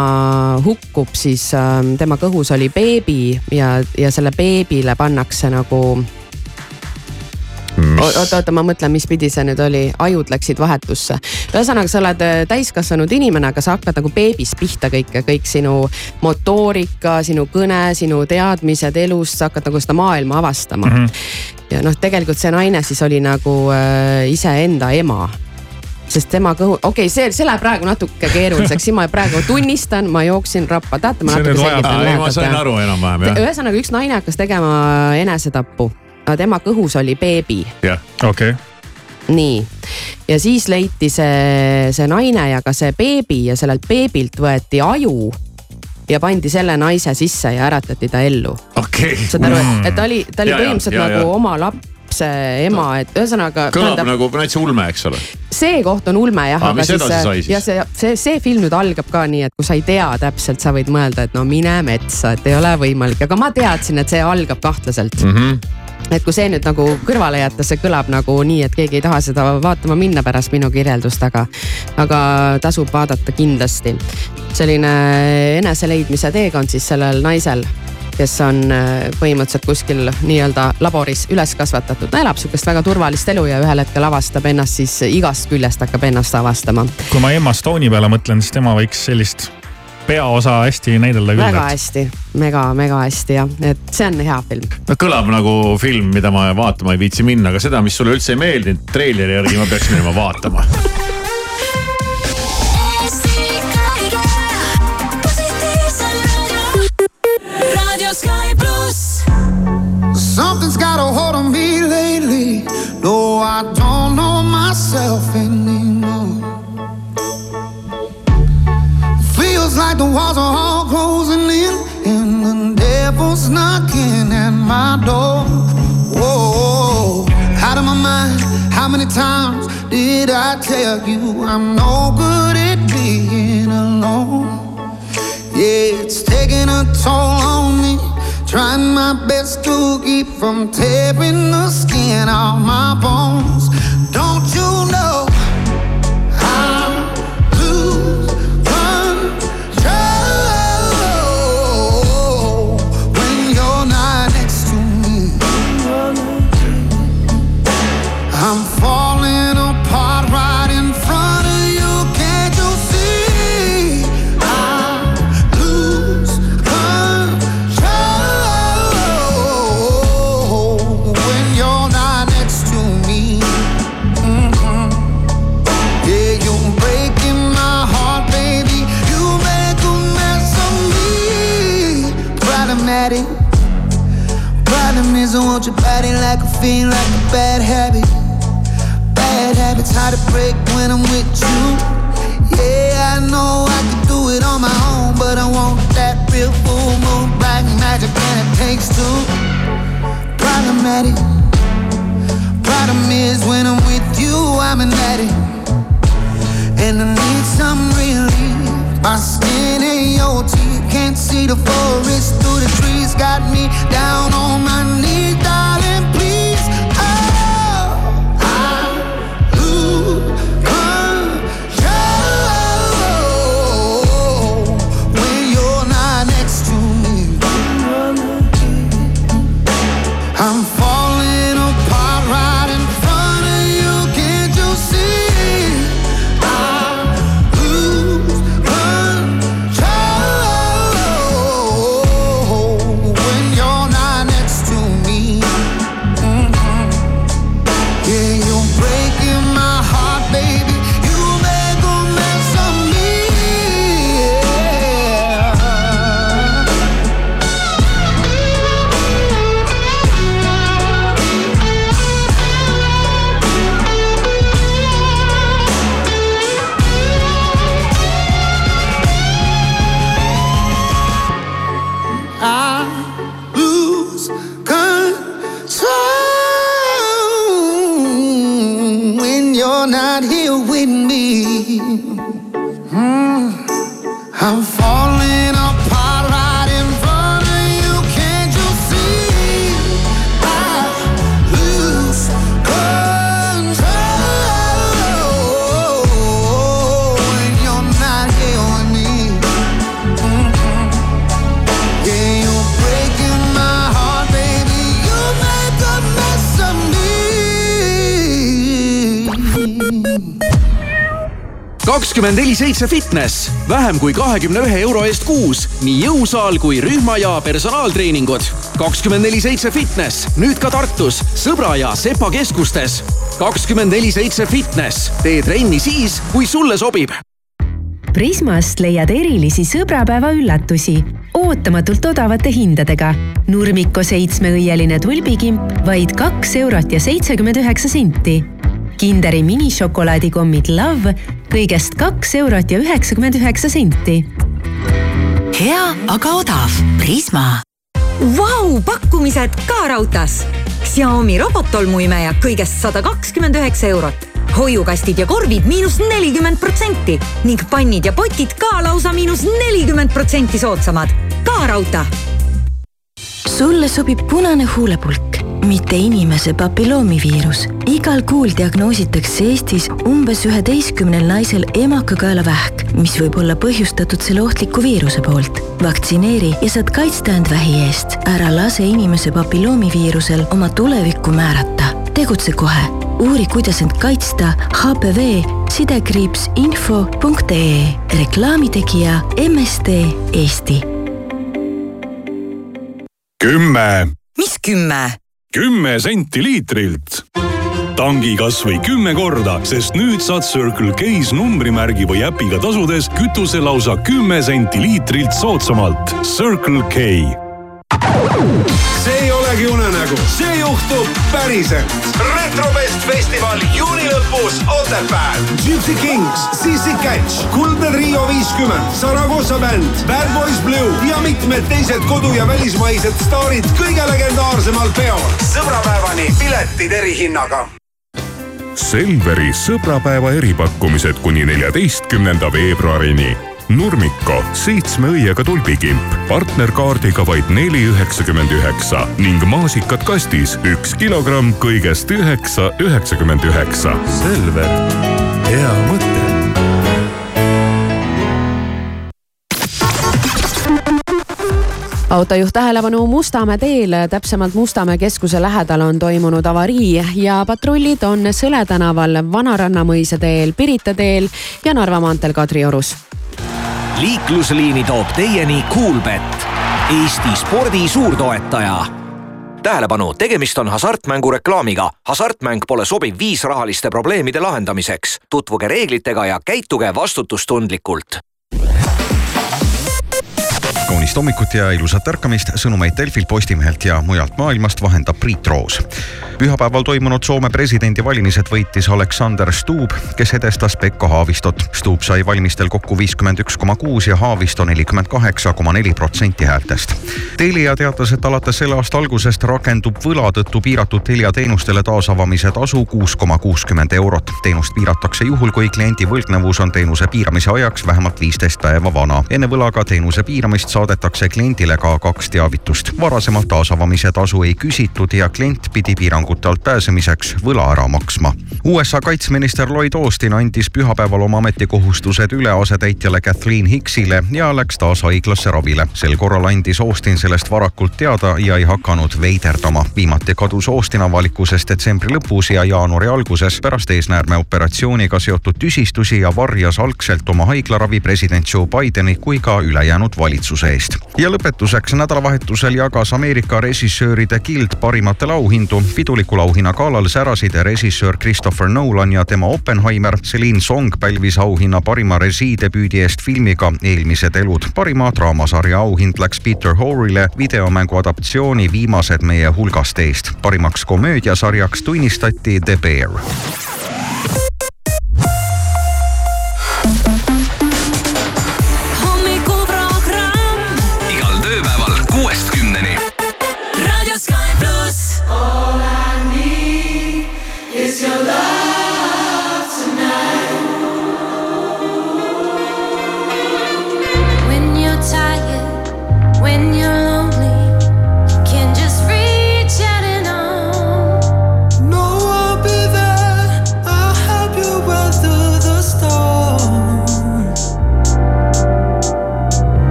hukkub, siis äh, tema kõhus oli beebi ja, ja selle beebile pannakse nagu oota, oota, ma mõtlen, mis pidi see nüüd oli, ajud läksid vahetusse. ühesõnaga, sa oled äh, täiskasvanud inimene, aga sa hakkad nagu beebist pihta kõike, kõik sinu motoorika, sinu kõne, sinu teadmised elust, sa hakkad nagu seda maailma avastama mm. -hmm. ja noh, tegelikult see naine siis oli nagu äh, iseenda ema sest tema kõhu, okei okay,, see, see läheb praegu natuke keeruliseks, siin ma praegu tunnistan, ma jooksin rappa, tahate ma See natuke selgitan ei, ma sain aru enam-vähem jah? ühesõnaga üks naine hakkas tegema enesetappu, tema kõhus oli beebi jah. okei, nii, ja siis leiti see, see naine ja ka see beebi ja sellelt beebilt võeti aju ja pandi selle naise sisse ja äratati ta ellu. okei. saad aru, et ta oli, ta oli Ja, ja, põhimõtteliselt ja, nagu ja. oma laps lapse ema, et ühesõnaga. kõlab nagu täitsa ulme, eks ole. see koht on ulme jah. aga edasi sai siis? ja see, see, see film nüüd algab ka nii, et kui sa ei tea täpselt, sa võid mõelda, et no mine metsa, et ei ole võimalik, aga ma teadsin, et see algab kahtlaselt mm. -hmm et kui see nüüd nagu kõrvale jätta, see kõlab nagu nii, et keegi ei taha seda vaatama minna pärast minu kirjeldust, aga, aga tasub vaadata kindlasti. selline eneseleidmise teekond siis sellel naisel kes on äh, põhimõtteliselt kuskil nii-öelda laboris üles kasvatatud. ta elab sihukest väga turvalist elu ja ühel hetkel avastab ennast siis igast küljest hakkab ennast avastama. kui ma Emma Stone'i peale mõtlen, siis tema võiks sellist peaosa hästi näidelda küll. väga et... hästi, mega, mega hästi jah, et see on hea film. no kõlab nagu film, mida ma vaatama ei viitsi minna, aga seda, mis sulle üldse ei meeldinud treileri järgi ma peaks minema vaatama I don't know myself anymore. Feels like the walls are all closing in, and the devil's knocking at my door. Whoa, out of my mind. How many times did I tell you I'm no good at being alone? Yeah, it's taking a toll on me. Trying my best to keep from tearing the skin off my bones. Don't you know? Kakskümmend neli seitse fitness, vähem kui kahekümne ühe euro eest kuus, nii jõusaal kui rühma ja personaaltreeningud. kakskümmend neli seitse fitness, nüüd ka Tartus, Sõbra ja Sepa keskustes. kakskümmend neli seitse fitness, tee trenni siis, kui sulle sobib Prismast leiad erilisi sõbrapäeva üllatusi ootamatult odavate hindadega. Nurmiko seitsmeõieline tulbikimp vaid kaks eurot ja seitsekümmend üheksa senti. Kinderi minišokolaadikommid Love kõigest kaks eurot ja üheksakümmend üheksa senti. hea, aga odav. Prisma. Vau, pakkumised ka raudtees. Xiaomi robottolmuimeja kõigest sada kakskümmend üheksa eurot. hoiukastid ja korvid miinus nelikümmend protsenti ning pannid ja potid ka lausa miinus nelikümmend protsenti soodsamad. ka raudtee sulle sobib punane huulepulk, mitte inimese papilloomiviirus. igal kuul diagnoositakse Eestis umbes üheteistkümnel naisel emakakaelavähk, mis võib olla põhjustatud selle ohtliku viiruse poolt. vaktsineeri ja saad kaitsta end vähi eest. ära lase inimese papilloomiviirusel oma tulevikku määrata. tegutse kohe. uuri, kuidas end kaitsta HPV sidekriips info.ee. reklaamitegija MSD Eesti kümme. mis kümme? Kümme senti liitrilt. tangi kasvõi kümme korda, sest nüüd saad Circle K-s numbrimärgi või äpiga tasudes kütuse lausa kümme senti liitrilt soodsamalt. Circle K olegi unenägu, see juhtub päriselt. retrofest festival juuni lõpus Otepääl. Gypsy Kings, Sissi Catch, Kuldne Trio viiskümmend, Saragossa bänd, Bad Boys Blue ja mitmed teised kodu- ja välismaised staarid kõige legendaarsemal peol. sõbrapäevani piletid erihinnaga. Selveri sõbrapäeva eripakkumised kuni neljateistkümnenda veebruarini Nurmiko seitsme õiega tulbikimp partnerkaardiga vaid neli üheksakümmend üheksa ning maasikad kastis üks kilogramm kõigest üheksa üheksakümmend üheksa. Selver, hea mõte. autojuht tähelepanu Mustamäe teel, täpsemalt Mustamäe keskuse lähedal on toimunud avarii ja patrullid on Sõle tänaval, Vanaranna mõisa teel, Pirita teel ja Narva maanteel Kadriorus. Liiklusliini toob teieni Coolbet, Eesti spordi suurtoetaja tähelepanu, tegemist on hasartmängureklaamiga. hasartmäng pole sobiv viis rahaliste probleemide lahendamiseks. tutvuge reeglitega ja käituge vastutustundlikult kaunist hommikut ja ilusat ärkamist, sõnumeid Delfilt, Postimehelt ja mujalt maailmast vahendab Priit Roos. Pühapäeval toimunud Soome presidendivalimised võitis Alexander Stubb, kes edestas Pekka Haavistot. Stubb sai valimistel kokku viiskümmend üks koma kuus ja Haavisto nelikümmend kaheksa koma neli protsenti häältest. Telia teatas, et alates selle aasta algusest rakendub võla tõttu piiratud Telia teenustele taasavamise tasu kuus koma kuuskümmend eurot. teenust piiratakse juhul, kui kliendi võlgnevus on teenuse piiramise ajaks vähemalt viisteist päeva vana. enne võlaga teenuse piiramist saadetakse kliendile ka kaks teavitust. varasemalt taasavamise tasu ei küsitud ja klient pidi piirangute alt pääsemiseks võla ära maksma. USA kaitseminister Lloyd Austin andis pühapäeval oma ametikohustused üle asetäitjale Kathleen Hicksile ja läks taas haiglasse ravile. sel korral andis Austin sellest varakult teada ja ei hakanud veiderdama. viimati kadus Austin avalikkusest detsembri lõpus ja jaanuari alguses pärast eesnäärmeoperatsiooniga seotud tüsistusi ja varjas algselt oma haiglaravi president Joe Bideni kui ka ülejäänud valitsuse eest. ja lõpetuseks nädalavahetusel jagas Ameerika režissööride gild parimatele auhindu. pidulikul auhinna galal särasid režissöör Christopher Nolan ja tema Oppenheimer. Celine Song pälvis auhinna parima režiidebüüdi eest filmiga Eelmised elud. parima draamasarja auhind läks Peter Horile videomängu adaptatsiooni Viimased meie hulgast eest. parimaks komöödiasarjaks tunnistati The Bear.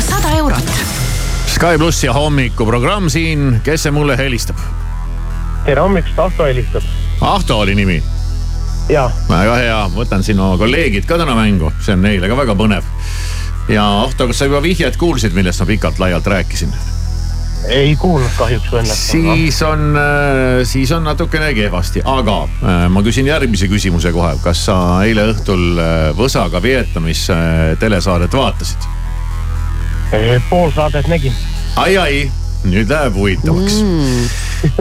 Sada eurot Sky pluss ja hommikuprogramm siin, kes see mulle helistab? tere hommikust, Ahto helistab. Ahto oli nimi? väga hea, võtan siin oma kolleegid ka täna mängu, see on neile ka väga põnev. ja Ahto, kas sa juba vihjet kuulsid, millest ma pikalt-laialt rääkisin? ei kuulnud kahjuks õnneks. siis on, siis on natukene kehvasti, aga äh, ma küsin järgmise küsimuse kohe. kas sa eile õhtul äh, Võsaga Vietnamis äh, telesaadet vaatasid? Pool saadet nägin. ai, ai, nüüd läheb huvitavaks mm.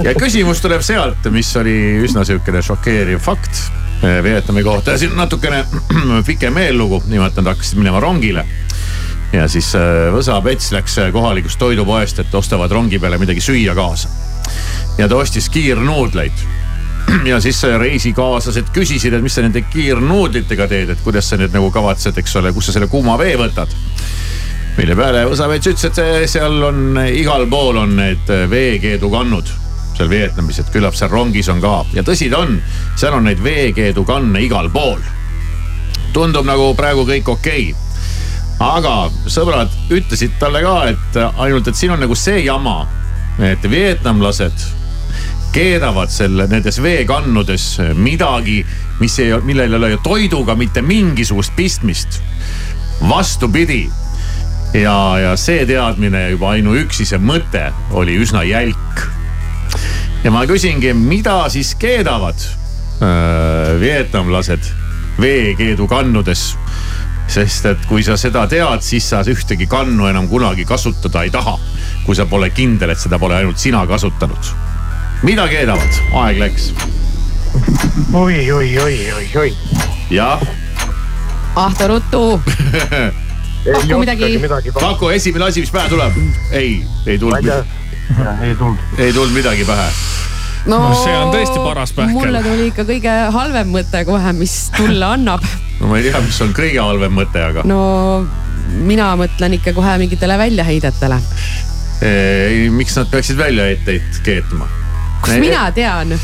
ja küsimus tuleb sealt, mis oli üsna sihukene šokeeriv fakt Vietnami kohta ja siin natukene <clears throat> pikem eellugu, nimelt nad hakkasid minema rongile ja siis Võsa Pets läks kohalikust toidupoest, et ostavad rongi peale midagi süüa kaasa. ja ta ostis kiirnuudleid. <clears throat> ja siis reisikaaslased küsisid, et mis sa nende kiirnuudlitega teed, et kuidas sa nüüd nagu kavatsed, eks ole, kus sa selle kuuma vee võtad mille peale Võsavets ütles, et seal on igal pool on need veekeedukannud seal Vietnamis, et küllap seal rongis on ka ja tõsi ta on, seal on neid veekeedukanne igal pool. tundub nagu praegu kõik okei okay aga sõbrad ütlesid talle ka, et ainult, et siin on nagu see jama, et vietnamlased keedavad selle nendes veekannudes midagi, mis ei, millel ei ole toiduga mitte mingisugust pistmist. vastupidi ja, ja see teadmine juba ainuüksi see mõte oli üsna jälk. ja ma küsingi, mida siis keedavad äh, vietnamlased veekeedukannudes sest et kui sa seda tead, siis sa ühtegi kannu enam kunagi kasutada ei taha. kui sa pole kindel, et seda pole ainult sina kasutanud. mida keedavad, aeg läks. oi, oi, oi, oi, oi. jah. Ahto ruttu <laughs> paku midagi. paku esimene asi, mis pähe tuleb. ei, ei tulnud. ei tulnud. ei tulnud midagi pähe no, no see on tõesti paras pähkel. mulle tuli ikka kõige halvem mõte kohe, mis tulla annab. no ma ei tea, mis on kõige halvem mõte, aga. no mina mõtlen ikka kohe mingitele väljaheidetele. miks nad peaksid väljaheiteid keetma? kust ei, mina tean?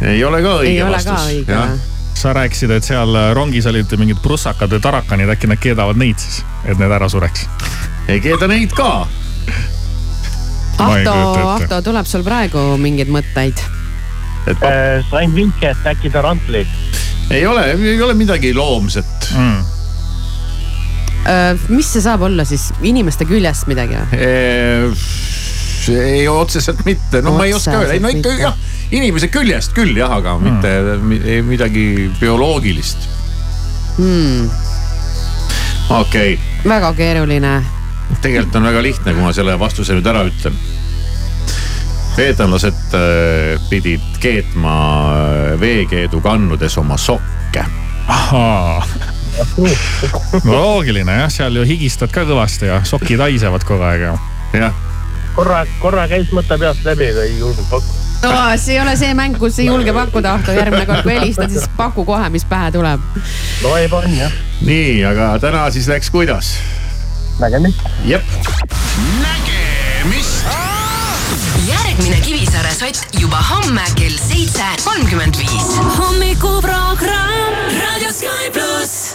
ei ole ka õige ei vastus. Sa rääkisid, et seal rongis olid mingid prussakad või tarakanid, äkki nad keedavad neid siis, et need ära sureks? ei keeda neid ka. Ahto, Ahto, tuleb sul praegu mingeid mõtteid? et äh, sain vinke, et äkki ta rantli. ei ole, ei ole midagi loomset. Mm.. Äh, mis see saab olla siis, inimeste küljest midagi või? ei otseselt mitte, no otseselt ma ei oska öelda, ei no ikka jah, inimese küljest küll jah, aga mm. mitte midagi bioloogilist hmm.. okei okay.. väga keeruline tegelikult on väga lihtne, kui ma selle vastuse nüüd ära ütlen. veetanlased äh, pidid keetma äh, veekeedukannudes oma sokke. ahaa no loogiline jah, seal ju higistad ka kõvasti ja sokid haisevad kogu aeg ju. jah. korra, korra käis mõte peast läbi, aga ei julgenud pakkuda. No see ei ole see mäng, kus ei julge pakkuda, Ahto, järgmine kord kui helistad, siis paku kohe, mis pähe tuleb. no ei pannud jah. nii, aga täna siis läks kuidas? nägemist. jep. nägemist. järgmine Kivisaare sott juba homme kell seitse kolmkümmend viis. hommikuprogramm Raadio Sky pluss.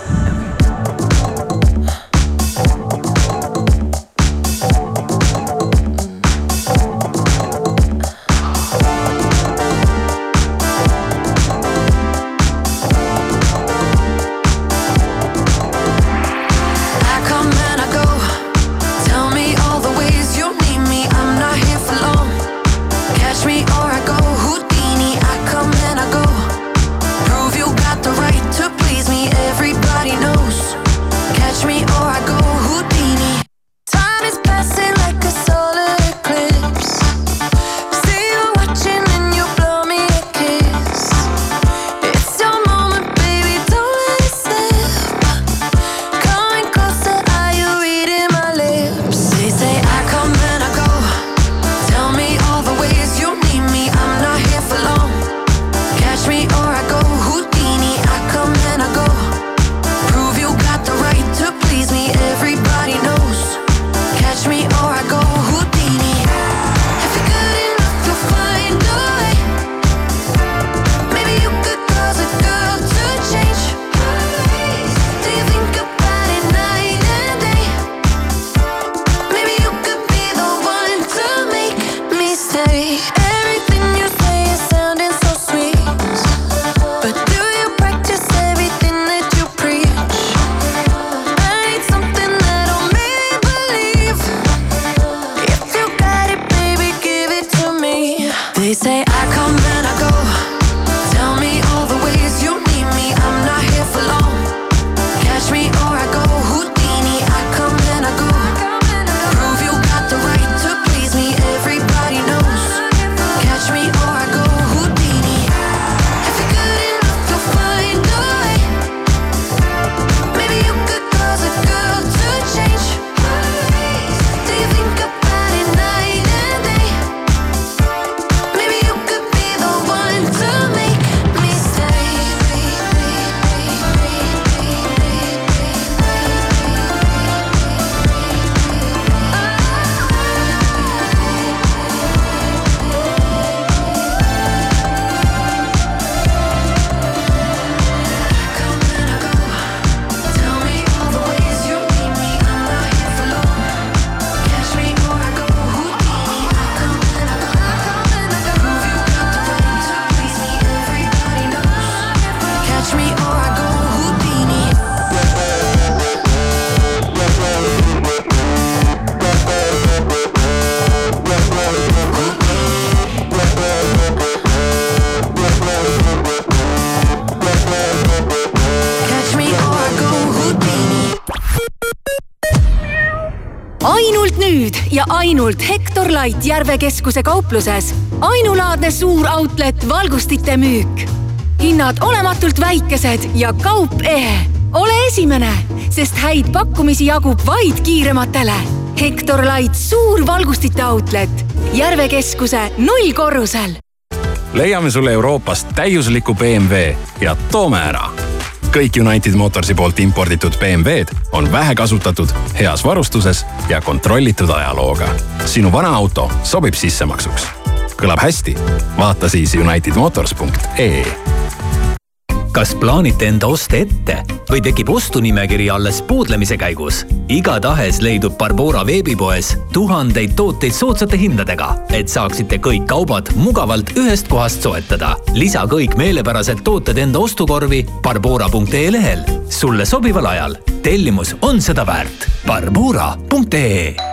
Ainult Hektor Light Järve keskuse kaupluses. ainulaadne suur outlet valgustite müük. hinnad olematult väikesed ja kaup ehe. ole esimene, sest häid pakkumisi jagub vaid kiirematele. Hektor Light suur valgustite outlet Järve keskuse nullkorrusel leiame sulle Euroopast täiusliku BMW ja toome ära. Kõik United Motorsi poolt imporditud BMW-d on vähekasutatud, heas varustuses ja kontrollitud ajalooga. sinu vana auto sobib sissemaksuks. kõlab hästi? vaata siis unitedmotors.ee kas plaanite enda oste ette või tekib ostunimekiri alles poodlemise käigus? igatahes leidub Barbora veebipoes tuhandeid tooteid soodsate hindadega, et saaksite kõik kaubad mugavalt ühest kohast soetada. lisa kõik meelepärased tooted enda ostukorvi barbora.ee lehel sulle sobival ajal. tellimus on seda väärt. Barbora.ee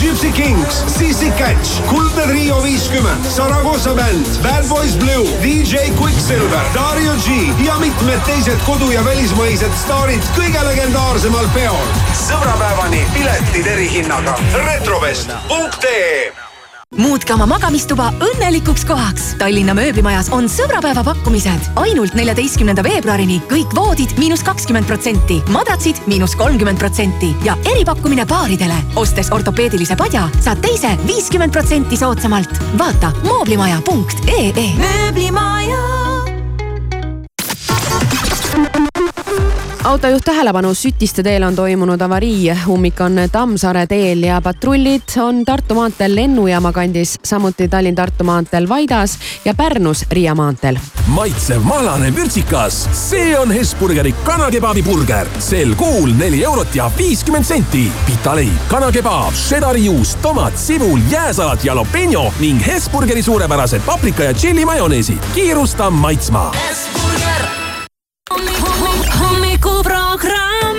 Gypsy Kings, Sissi Catch, Kuldne Trio viiskümmend, Saragossa bänd, Bad Boys Blue, DJ Quicksilver, Dario G ja mitmed teised kodu- ja välismaised staarid kõige legendaarsemal peol. sõbrapäevani piletid erihinnaga. retrovest.ee muutke oma magamistuba õnnelikuks kohaks. Tallinna mööblimajas on sõbrapäeva pakkumised. ainult neljateistkümnenda veebruarini kõik voodid miinus kakskümmend protsenti, madratsid miinus kolmkümmend protsenti ja eripakkumine paaridele. ostes ortopeedilise padja, saad teise viiskümmend protsenti soodsamalt. vaata mooblimaja.ee. mööblimaja. Autojuht tähelepanu, Sütiste teel on toimunud avarii, ummik on Tammsaare teel ja patrullid on Tartu maanteel lennujaama kandis, samuti Tallinn-Tartu maanteel Vaidas ja Pärnus Riia maanteel. maitsev mahlane vürtsikas, see on Hesburgeri kanakebabi burger. sel kuul neli eurot ja viiskümmend senti. pitaleib, kanakebaab, šedari juust, tomat, sibul, jääsalat, jalapeno ning Hesburgeri suurepärased paprika ja tšilli majoneesid. kiirusta maitsma. hommikuprogramm. програм.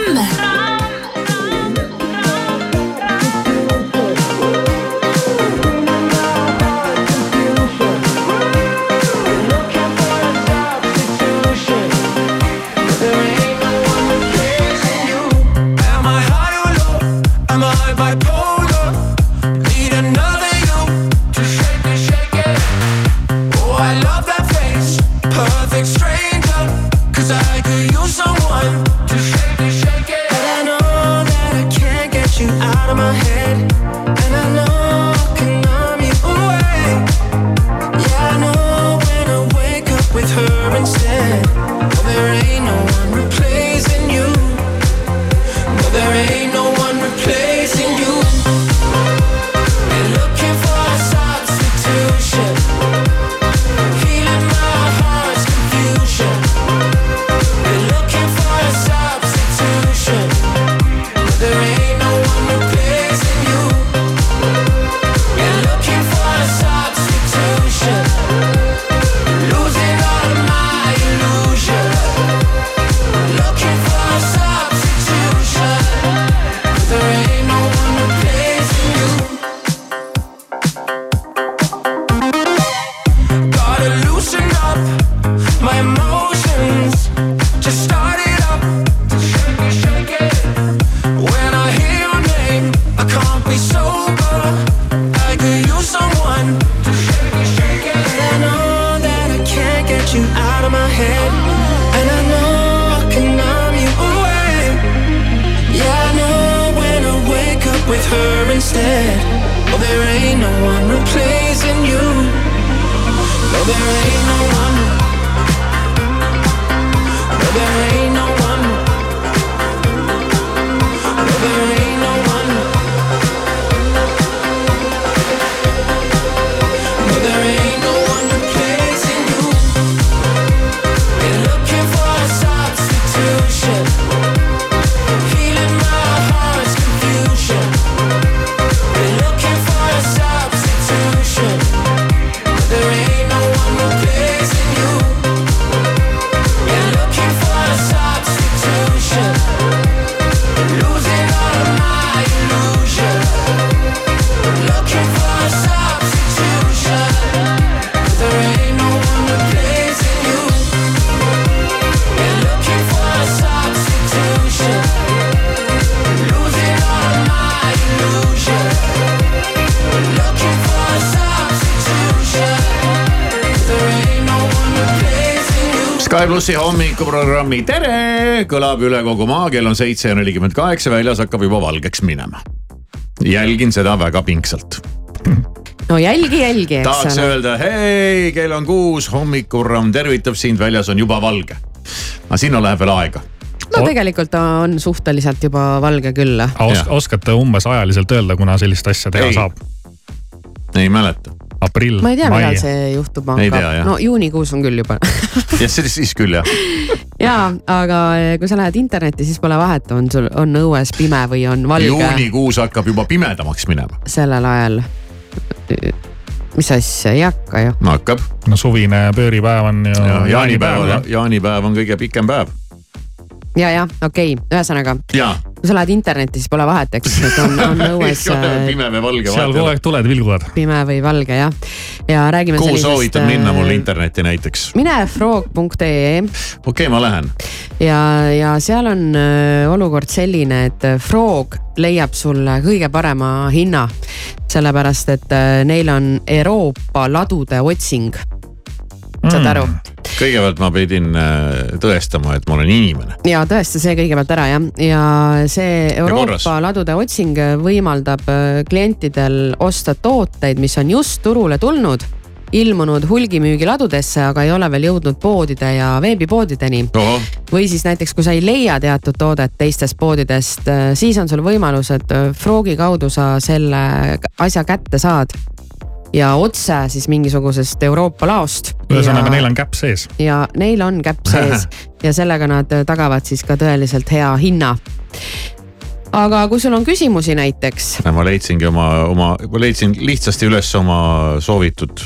There ain't no one replacing you. There ain't no, one. There ain't plussi hommikuprogrammi Tere kõlab üle kogu maa, kell on seitse ja nelikümmend kaheksa, väljas hakkab juba valgeks minema. jälgin seda väga pingsalt. no jälgi, jälgi, eks tahaks ole. öelda, hei, kell on kuus, hommikuprogramm tervitab sind, väljas on juba valge. aga sinna läheb veel aega. no tegelikult on suhteliselt juba valge küll. Os oskate umbes ajaliselt öelda, kuna sellist asja teha Ei. saab? ei mäleta. Aprill, ma ei tea, millal see juhtuma hakkab. no juunikuus on küll juba <laughs> jah, siis, siis küll jah. <laughs> ja, aga kui sa lähed internetti, siis pole vahet, on sul, on õues pime või on valge juunikuus hakkab juba pimedamaks minema. sellel ajal. mis asja, ei hakka ju. no hakkab. no suvine pööripäev on ju ja jaanipäev, jah. jaanipäev on kõige pikem päev. Ja, ja okei okay., ühesõnaga ja kui sa lähed internetti, siis pole vahet, eks, et on, on <laughs> õues äh, pime või valge seal kogu aeg tuled vilguvad. pime või valge jah. ja räägime kuhu sellisest, soovitad minna mul äh, internetti näiteks? mine frog.ee okei okay,, ma lähen. ja, ja seal on äh, olukord selline, et Frog leiab sulle kõige parema hinna. sellepärast, et neil on Euroopa ladude otsing. Saad aru? kõigepealt ma pidin äh, tõestama, et ma olen inimene. ja tõesta see kõigepealt ära jah, ja see. Euroopa ladude otsing võimaldab äh, klientidel osta tooteid, mis on just turule tulnud, ilmunud hulgimüügiladudesse, aga ei ole veel jõudnud poodide ja veebipoodideni. või siis näiteks, kui sa ei leia teatud toodet teistest poodidest, siis on sul võimalus, et äh, Froogi kaudu sa selle asja kätte saad ja otse siis mingisugusest Euroopa laost. ühesõnaga, neil on käpp sees. ja neil on käpp sees ja <laughs> sellega nad tagavad siis ka tõeliselt hea hinna. aga kui sul on küsimusi näiteks, ma leidsingi oma, oma, ma leidsin lihtsasti üles oma soovitud,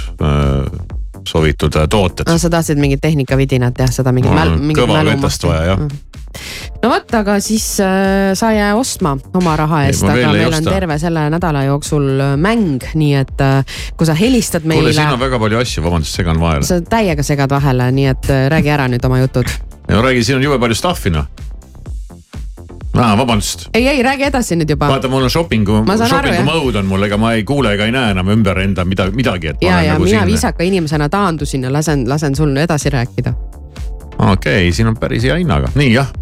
soovitud äh, tooted. no sa tahtsid mingit tehnikavidinat jah, seda mingit mingit kõva vetast vaja jah. No vot, aga siis äh, sa ei jää ostma oma raha eest, aga meil on osta. terve selle nädala jooksul äh, mäng, nii et äh, kui sa helistad kuule, siin on meile, väga palju asju, vabandust, segan vahele. sa täiega segad vahele, nii et äh, räägi ära nüüd oma jutud. no räägi, siin on jube palju stuff'i noh. aa, vabandust. ei, ei räägi edasi nüüd juba. vaata, mul on shopping'u, shopping'u mode on mul, ega ma ei kuule ega ei näe enam ümber enda mida, midagi, et ja, ja nagu mina siin. viisaka inimesena taandusin ja lasen, lasen sul edasi rääkida. okei okay,, siin on päris hea hinnaga, nii jah,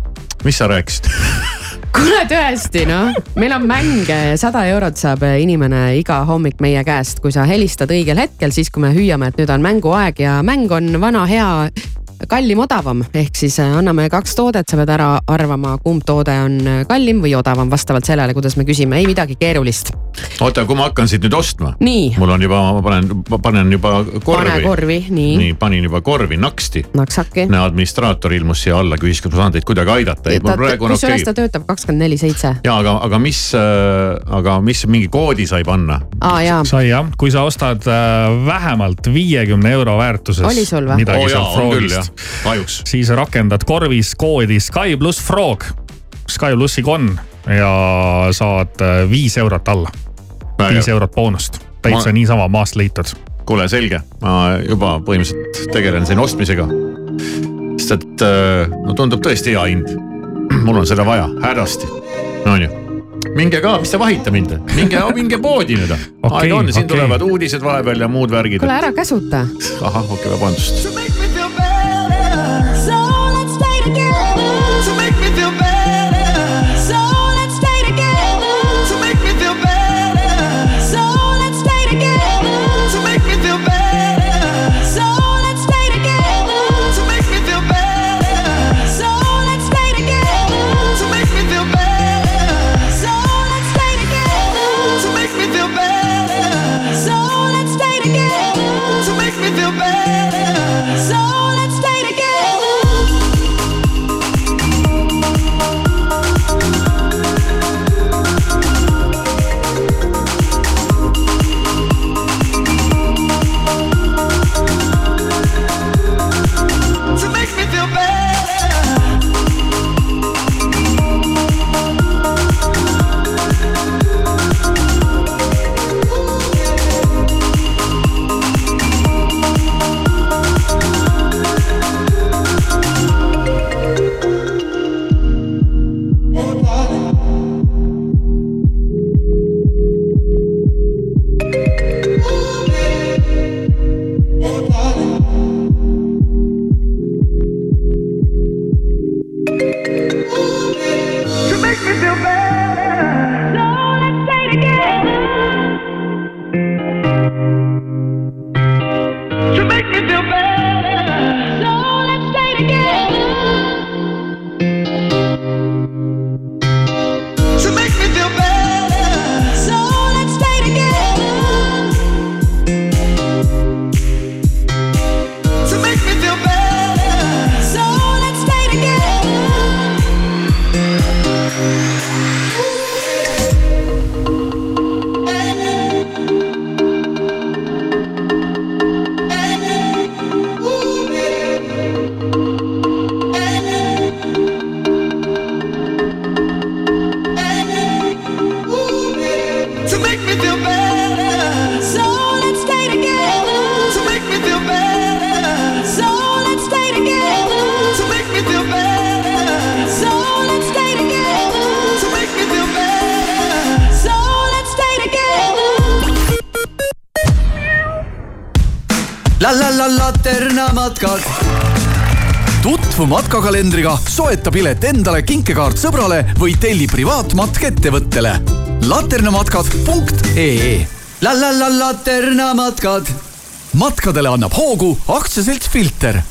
mis sa rääkisid? <laughs> kuule tõesti noh, meil on mänge, sada eurot saab inimene iga hommik meie käest, kui sa helistad õigel hetkel, siis kui me hüüame, et nüüd on mänguaeg ja mäng on vana hea kallim, odavam, ehk siis äh, anname kaks toodet, sa pead ära arvama, kumb toode on äh, kallim või odavam, vastavalt sellele, kuidas me küsime, ei midagi keerulist. oota, kui ma hakkan siit nüüd ostma. nii, mul on juba, ma panen, panen juba korvi. pane korvi, nii, nii, panin juba korvi naksti. naksaki. näe, administraator ilmus siia alla, küsis, kas ma saan teid kuidagi aidata. kusjuures ta töötab kakskümmend neli seitse. ja aga, aga mis, aga mis mingi koodi sai panna? sai jah, kui sa ostad äh, vähemalt viiekümne euro väärtuses Oli sul või? midagi jaa, sealt on kahjuks. siis rakendad korvis koodi Sky pluss Frog, Sky plussiga on ja saad äh, viis eurot alla, viis eurot boonust, täitsa Ma- niisama maast leitud. kuule, selge, ma juba põhimõtteliselt tegelen siin ostmisega. sest et äh, no tundub tõesti hea hind. <clears throat> mul on seda vaja hädasti, onju minge ka, mis te vahite mind, minge, <laughs> minge poodi nüüd okay,. aega on, siin okei. tulevad uudised vahepeal ja muud värgid. kuule ära käsuta. ahah, okei okay,, vabandust. Laternamatkad tutvu matkakalendriga, soeta pilet endale, kinkekaart sõbrale või telli privaatmatk ettevõttele. laternamatkad.ee la la la laternamatkad. matkadele annab hoogu aktsiaselts Filter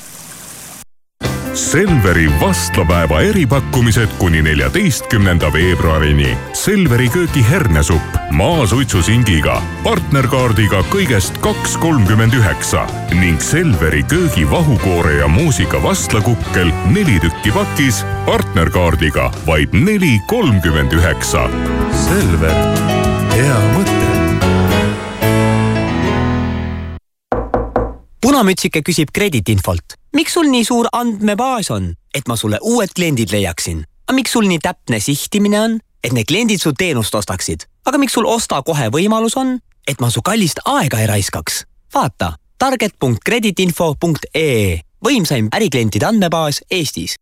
Selveri vastlapäeva eripakkumised kuni neljateistkümnenda veebruarini. Selveri köögi hernesupp maasuitsusingiga, partnerkaardiga kõigest kaks kolmkümmend üheksa ning Selveri köögi vahukoore ja muusika vastlakukkel neli tükki pakis, partnerkaardiga vaid neli kolmkümmend üheksa. Selver, hea mõte. Punamütsike küsib krediitinfolt. miks sul nii suur andmebaas on, et ma sulle uued kliendid leiaksin? aga miks sul nii täpne sihtimine on, et need kliendid su teenust ostaksid? aga miks sul osta kohe võimalus on, et ma su kallist aega ei raiskaks? vaata target.krediitinfo.ee võimsaim äriklientide andmebaas Eestis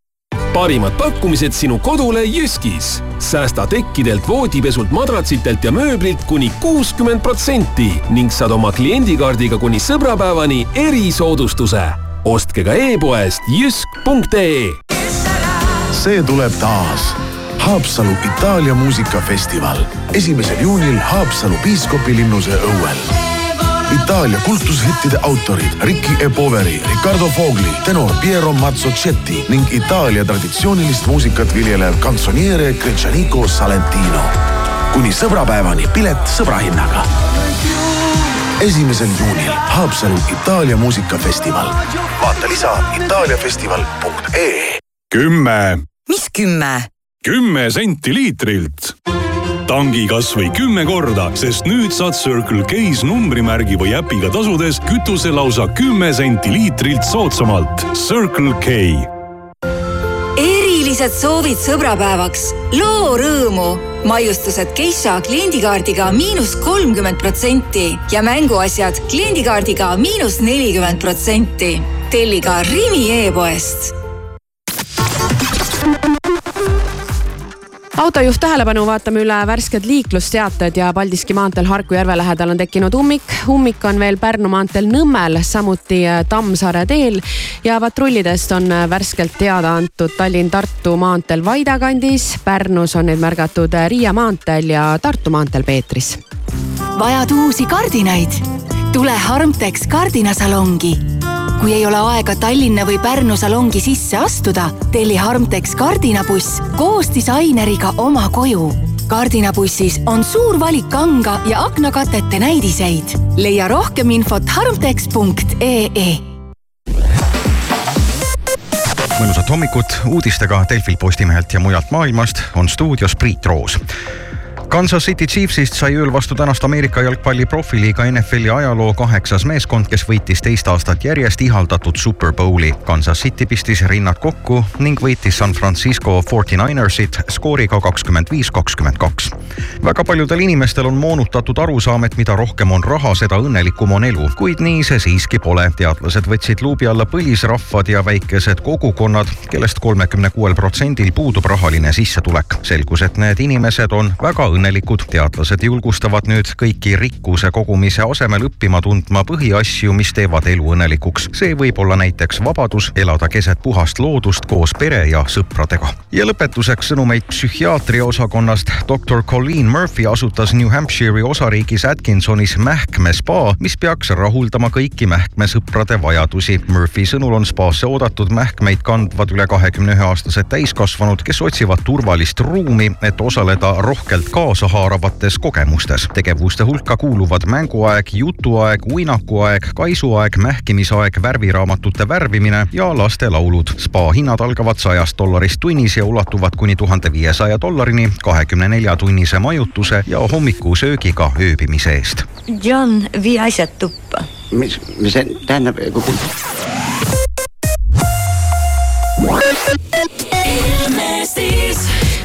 parimad pakkumised sinu kodule Jyskis. säästa tekkidelt, voodipesult, madratsitelt ja mööblilt kuni kuuskümmend protsenti ning saad oma kliendikaardiga kuni sõbrapäevani erisoodustuse. ostke ka e-poest jysk.ee. see tuleb taas. Haapsalu Itaalia muusikafestival esimesel juunil Haapsalu piiskopilinnuse õuel Itaalia kultushittide autorid Ricky E. Poveri, Riccardo Fogli, tenor Piero Mazzocetti ning Itaalia traditsioonilist muusikat viljelev kantsoniere Gretšaniko Salentino. kuni sõbrapäevani pilet sõbrahinnaga. esimesel juunil Haapsalu Itaalia muusikafestival. vaata lisa itaaliafestival.ee. kümme. mis kümme? kümme senti liitrilt tangi kasvõi kümme korda, sest nüüd saad Circle K-s numbrimärgi või äpiga tasudes kütuse lausa kümme senti liitrilt soodsamalt. Circle K. erilised soovid sõbrapäevaks, loo rõõmu. maiustused Geisha kliendikaardiga miinus kolmkümmend protsenti ja mänguasjad kliendikaardiga miinus nelikümmend protsenti. telli ka Rimi e-poest autojuht tähelepanu, vaatame üle värsked liiklusteated ja Paldiski maanteel Harku järve lähedal on tekkinud ummik. ummik on veel Pärnu maanteel Nõmmel, samuti Tammsaare teel ja patrullidest on värskelt teada antud Tallinn-Tartu maanteel Vaida kandis. Pärnus on neid märgatud Riia maanteel ja Tartu maanteel Peetris. vajad uusi kardinaid? tule Harmtex kardinasalongi kui ei ole aega Tallinna või Pärnu salongi sisse astuda, telli Harmtex kardinabuss koos disaineriga oma koju. kardinabussis on suur valik kanga ja aknakatete näidiseid. leia rohkem infot harmtex.ee mõnusat hommikut uudistega Delfilt, Postimehelt ja mujalt maailmast on stuudios Priit Roos Kansas City Chiefsist sai ööl vastu tänast Ameerika jalgpalli profiliiga NFL-i ajaloo kaheksas meeskond, kes võitis teist aastat järjest ihaldatud Super Bowli. Kansas City pistis rinnad kokku ning võitis San Francisco 49ersit skooriga kakskümmend viis, kakskümmend kaks. väga paljudel inimestel on moonutatud arusaam, et mida rohkem on raha, seda õnnelikum on elu, kuid nii see siiski pole. teadlased võtsid luubi alla põlisrahvad ja väikesed kogukonnad, kellest kolmekümne kuuel protsendil puudub rahaline sissetulek. selgus, et need inimesed on väga õnnelikud õnnelikud. teadlased julgustavad nüüd kõiki rikkuse kogumise asemel õppima tundma põhiasju, mis teevad elu õnnelikuks. see võib olla näiteks vabadus elada keset puhast loodust koos pere ja sõpradega. ja lõpetuseks sõnumeid psühhiaatria osakonnast. doktor Colleen Murphy asutas New Hampshire'i osariigis Atkinsonis mähkmespa, mis peaks rahuldama kõiki mähkmesõprade vajadusi. Murphy sõnul on spaasse oodatud mähkmeid kandvad üle kahekümne ühe aastased täiskasvanud, kes otsivad turvalist ruumi, et osaleda rohkelt kaasa kaasahaaravates kogemustes. tegevuste hulka kuuluvad mänguaeg, jutuaeg, uinakuaeg, kaisuaeg, mähkimisaeg, värviraamatute värvimine ja lastelaulud. spa hinnad algavad sajast dollarist tunnis ja ulatuvad kuni tuhande viiesaja dollarini kahekümne nelja tunnise majutuse ja hommikusöögiga ööbimise eest. John, vii asjad tuppa. mis, mis see tähendab?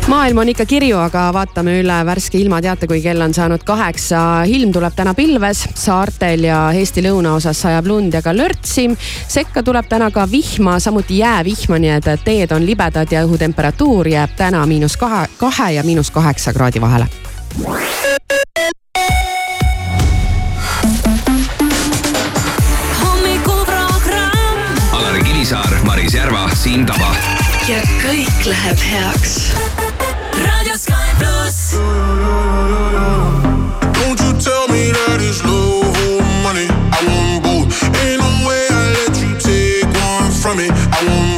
Maailm on ikka kirju, aga vaatame üle värske ilmateate, kui kell on saanud kaheksa. ilm tuleb täna pilves, saartel ja Eesti lõunaosas sajab lund ja ka lörtsi. sekka tuleb täna ka vihma, samuti jäävihma, nii et teed on libedad ja õhutemperatuur jääb täna miinus kahe, kahe ja miinus kaheksa kraadi vahele. hommikuprogramm Siim Taba. ja kõik läheb heaks. Raadio Sky pluss. Don't you tell me that it's or money. I want both. Ain't no way I let you take one from me. I want